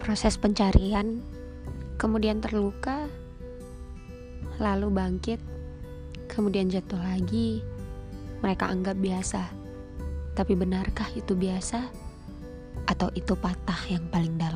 proses pencarian, kemudian terluka, lalu bangkit, kemudian jatuh lagi. Mereka anggap biasa, tapi benarkah itu biasa, atau itu patah yang paling dalam?